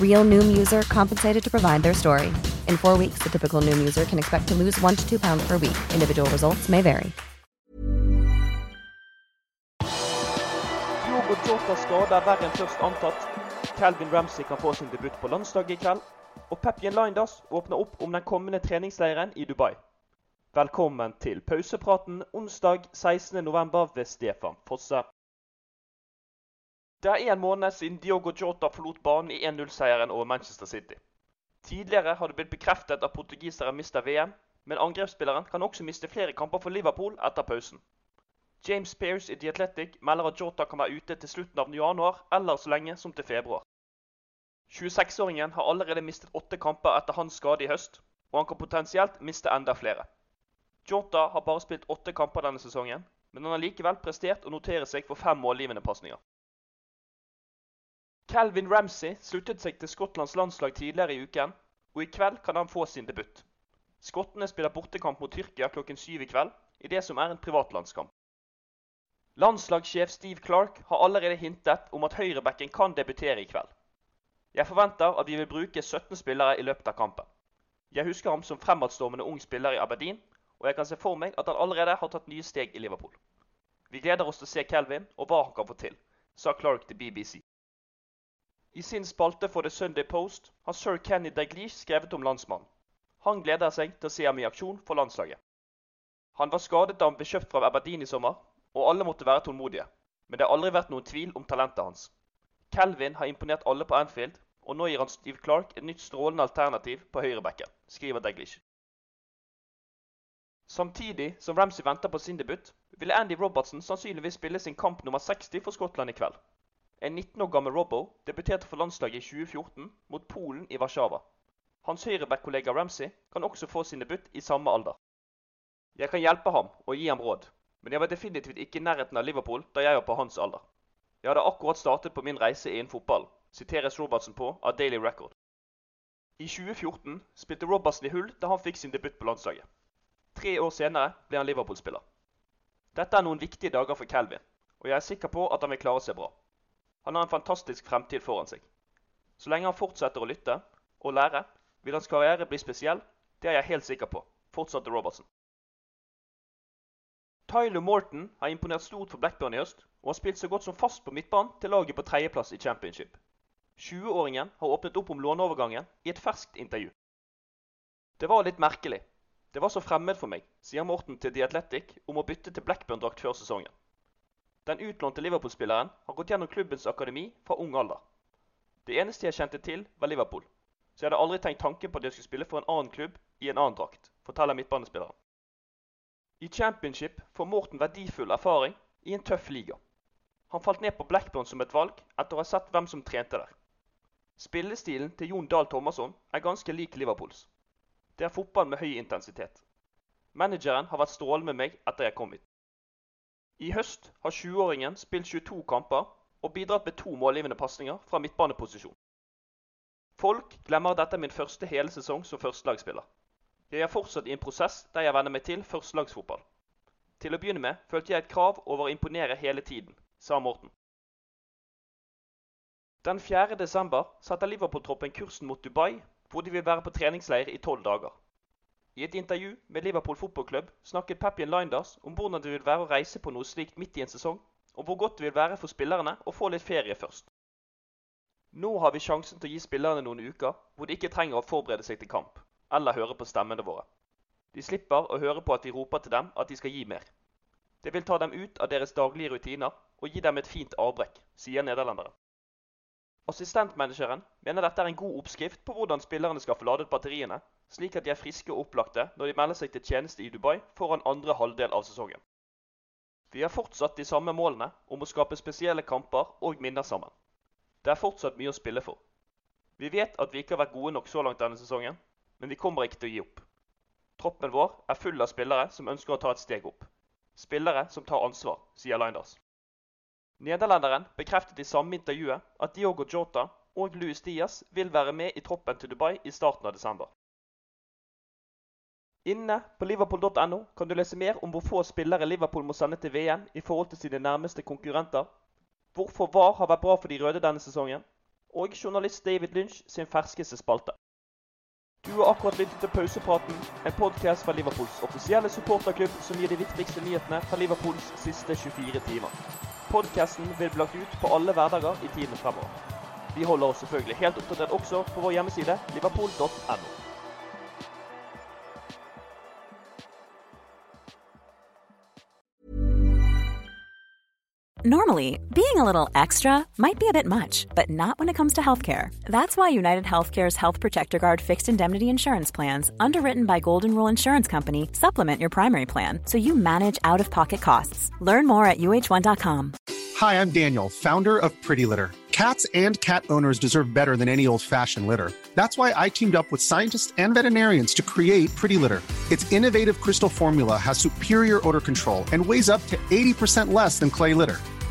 Real Noom user compensated to provide their story. In four weeks, the typical Noom user can expect to lose one to two pounds per week. Individual results may vary. Diogo Jota skader verre enn først antatt. Calvin Ramsey kan få sin debut på landslaget i kveld. Og Pepien Lindas åpner opp om den kommende treningsleiren i Dubai. Velkommen til pausepraten onsdag 16.11. ved Stefan Fosse. Det er en måned siden Diogo Jota forlot banen i 1-0-seieren over Manchester City. Tidligere har det blitt bekreftet at portugisere mister VM, men angrepsspilleren kan også miste flere kamper for Liverpool etter pausen. James Pearce i The Athletic melder at Jota kan være ute til slutten av januar eller så lenge som til februar. 26-åringen har allerede mistet åtte kamper etter hans skade i høst, og han kan potensielt miste enda flere. Jota har bare spilt åtte kamper denne sesongen, men han har likevel prestert å notere seg for fem målgivende pasninger. Calvin Ramsey sluttet seg til Skottlands landslag tidligere i uken, og i kveld kan han få sin debut. Skottene spiller bortekamp mot Tyrkia klokken syv i kveld, i det som er en privatlandskamp. Landslagssjef Steve Clark har allerede hintet om at høyrebacken kan debutere i kveld. Jeg forventer at vi vil bruke 17 spillere i løpet av kampen. Jeg husker ham som fremadstormende ung spiller i Aberdeen, og jeg kan se for meg at han allerede har tatt nye steg i Liverpool. Vi gleder oss til å se Kelvin og hva han kan få til, sa Clark til BBC. I sin spalte for The Sunday Post har sir Kenny Daglish skrevet om landsmannen. Han gleder seg til å se ham i aksjon for landslaget. Han var skadet da han ble kjøpt fra Aberdeen i sommer, og alle måtte være tålmodige. Men det har aldri vært noen tvil om talentet hans. Calvin har imponert alle på Anfield, og nå gir han Steve Clark et nytt strålende alternativ på høyrebacken, skriver Daglish. Samtidig som Ramsey venter på sin debut, vil Andy Robertson sannsynligvis spille sin kamp nummer 60 for Skottland i kveld. En 19 år gammel Robbo debuterte for landslaget i 2014 mot Polen i Warszawa. Hans høyreback-kollega Ramsey kan også få sin debut i samme alder. Jeg kan hjelpe ham og gi ham råd, men jeg var definitivt ikke i nærheten av Liverpool da jeg var på hans alder. Jeg hadde akkurat startet på min reise innen fotball, siteres Robertsen på av Daily Record. I 2014 spilte Robertsen i hull da han fikk sin debut på landslaget. Tre år senere ble han Liverpool-spiller. Dette er noen viktige dager for Calvin, og jeg er sikker på at han vil klare seg bra. Han har en fantastisk fremtid foran seg. Så lenge han fortsetter å lytte og lære, vil hans karriere bli spesiell. Det er jeg helt sikker på, fortsatte Robertson. Tyler Morton har imponert stort for Blackburn i høst, og har spilt så godt som fast på midtbanen til laget på tredjeplass i championship. 20-åringen har åpnet opp om låneovergangen i et ferskt intervju. Det var litt merkelig. Det var så fremmed for meg, sier Morten til The Athletic om å bytte til Blackburn-drakt før sesongen. Den utlånte Liverpool-spilleren har gått gjennom klubbens akademi fra ung alder. Det eneste jeg kjente til, var Liverpool, så jeg hadde aldri tenkt tanken på at jeg skulle spille for en annen klubb i en annen drakt, forteller midtbanespilleren. I championship får Morten verdifull erfaring i en tøff liga. Han falt ned på Blackburn som et valg etter å ha sett hvem som trente der. Spillestilen til Jon Dahl Thomasson er ganske lik Liverpools. Det er fotball med høy intensitet. Manageren har vært strålende med meg etter jeg kom hit. I høst har 20-åringen spilt 22 kamper og bidratt med to målgivende pasninger fra midtbaneposisjon. Folk glemmer at dette er min første hele sesong som førstelagsspiller. Jeg er fortsatt i en prosess der jeg venner meg til førstelagsfotball. Til å begynne med følte jeg et krav over å imponere hele tiden, sa Morten. Den 4. desember setter Liverpool-troppen kursen mot Dubai, hvor de vil være på treningsleir i tolv dager. I et intervju med Liverpool fotballklubb snakket Peppian Linders om hvordan det vil være å reise på noe slikt midt i en sesong, og hvor godt det vil være for spillerne å få litt ferie først. Nå har vi sjansen til å gi spillerne noen uker hvor de ikke trenger å forberede seg til kamp, eller høre på stemmene våre. De slipper å høre på at vi roper til dem at de skal gi mer. Det vil ta dem ut av deres daglige rutiner og gi dem et fint avbrekk, sier nederlenderen. Assistentmanageren mener dette er en god oppskrift på hvordan spillerne skal få ladet batteriene, slik at de er friske og opplagte når de melder seg til tjeneste i Dubai foran andre halvdel av sesongen. Vi har fortsatt de samme målene om å skape spesielle kamper og minner sammen. Det er fortsatt mye å spille for. Vi vet at vi ikke har vært gode nok så langt denne sesongen, men vi kommer ikke til å gi opp. Troppen vår er full av spillere som ønsker å ta et steg opp. Spillere som tar ansvar, sier Linders. Nederlenderen bekreftet i samme intervjuet at Diogo Jota og Luis Diaz vil være med i troppen til Dubai i starten av desember. Inne på liverpool.no kan du lese mer om hvor få spillere Liverpool må sende til VM i forhold til sine nærmeste konkurrenter, hvorfor VAR har vært bra for de røde denne sesongen, og journalist David Lynch sin ferskeste spalte. Du har akkurat lyttet til Pausepraten, en podkast fra Liverpools offisielle supporterklubb som gir de viktigste nyhetene fra Liverpools siste 24 timer. Podkasten vil bli lagt ut på alle hverdager i tiden fremover. Vi holder oss selvfølgelig helt oppdatert også på vår hjemmeside liverpool.no. Normally, being a little extra might be a bit much, but not when it comes to healthcare. That's why United Healthcare's Health Protector Guard fixed indemnity insurance plans, underwritten by Golden Rule Insurance Company, supplement your primary plan so you manage out of pocket costs. Learn more at uh1.com. Hi, I'm Daniel, founder of Pretty Litter. Cats and cat owners deserve better than any old fashioned litter. That's why I teamed up with scientists and veterinarians to create Pretty Litter. Its innovative crystal formula has superior odor control and weighs up to 80% less than clay litter.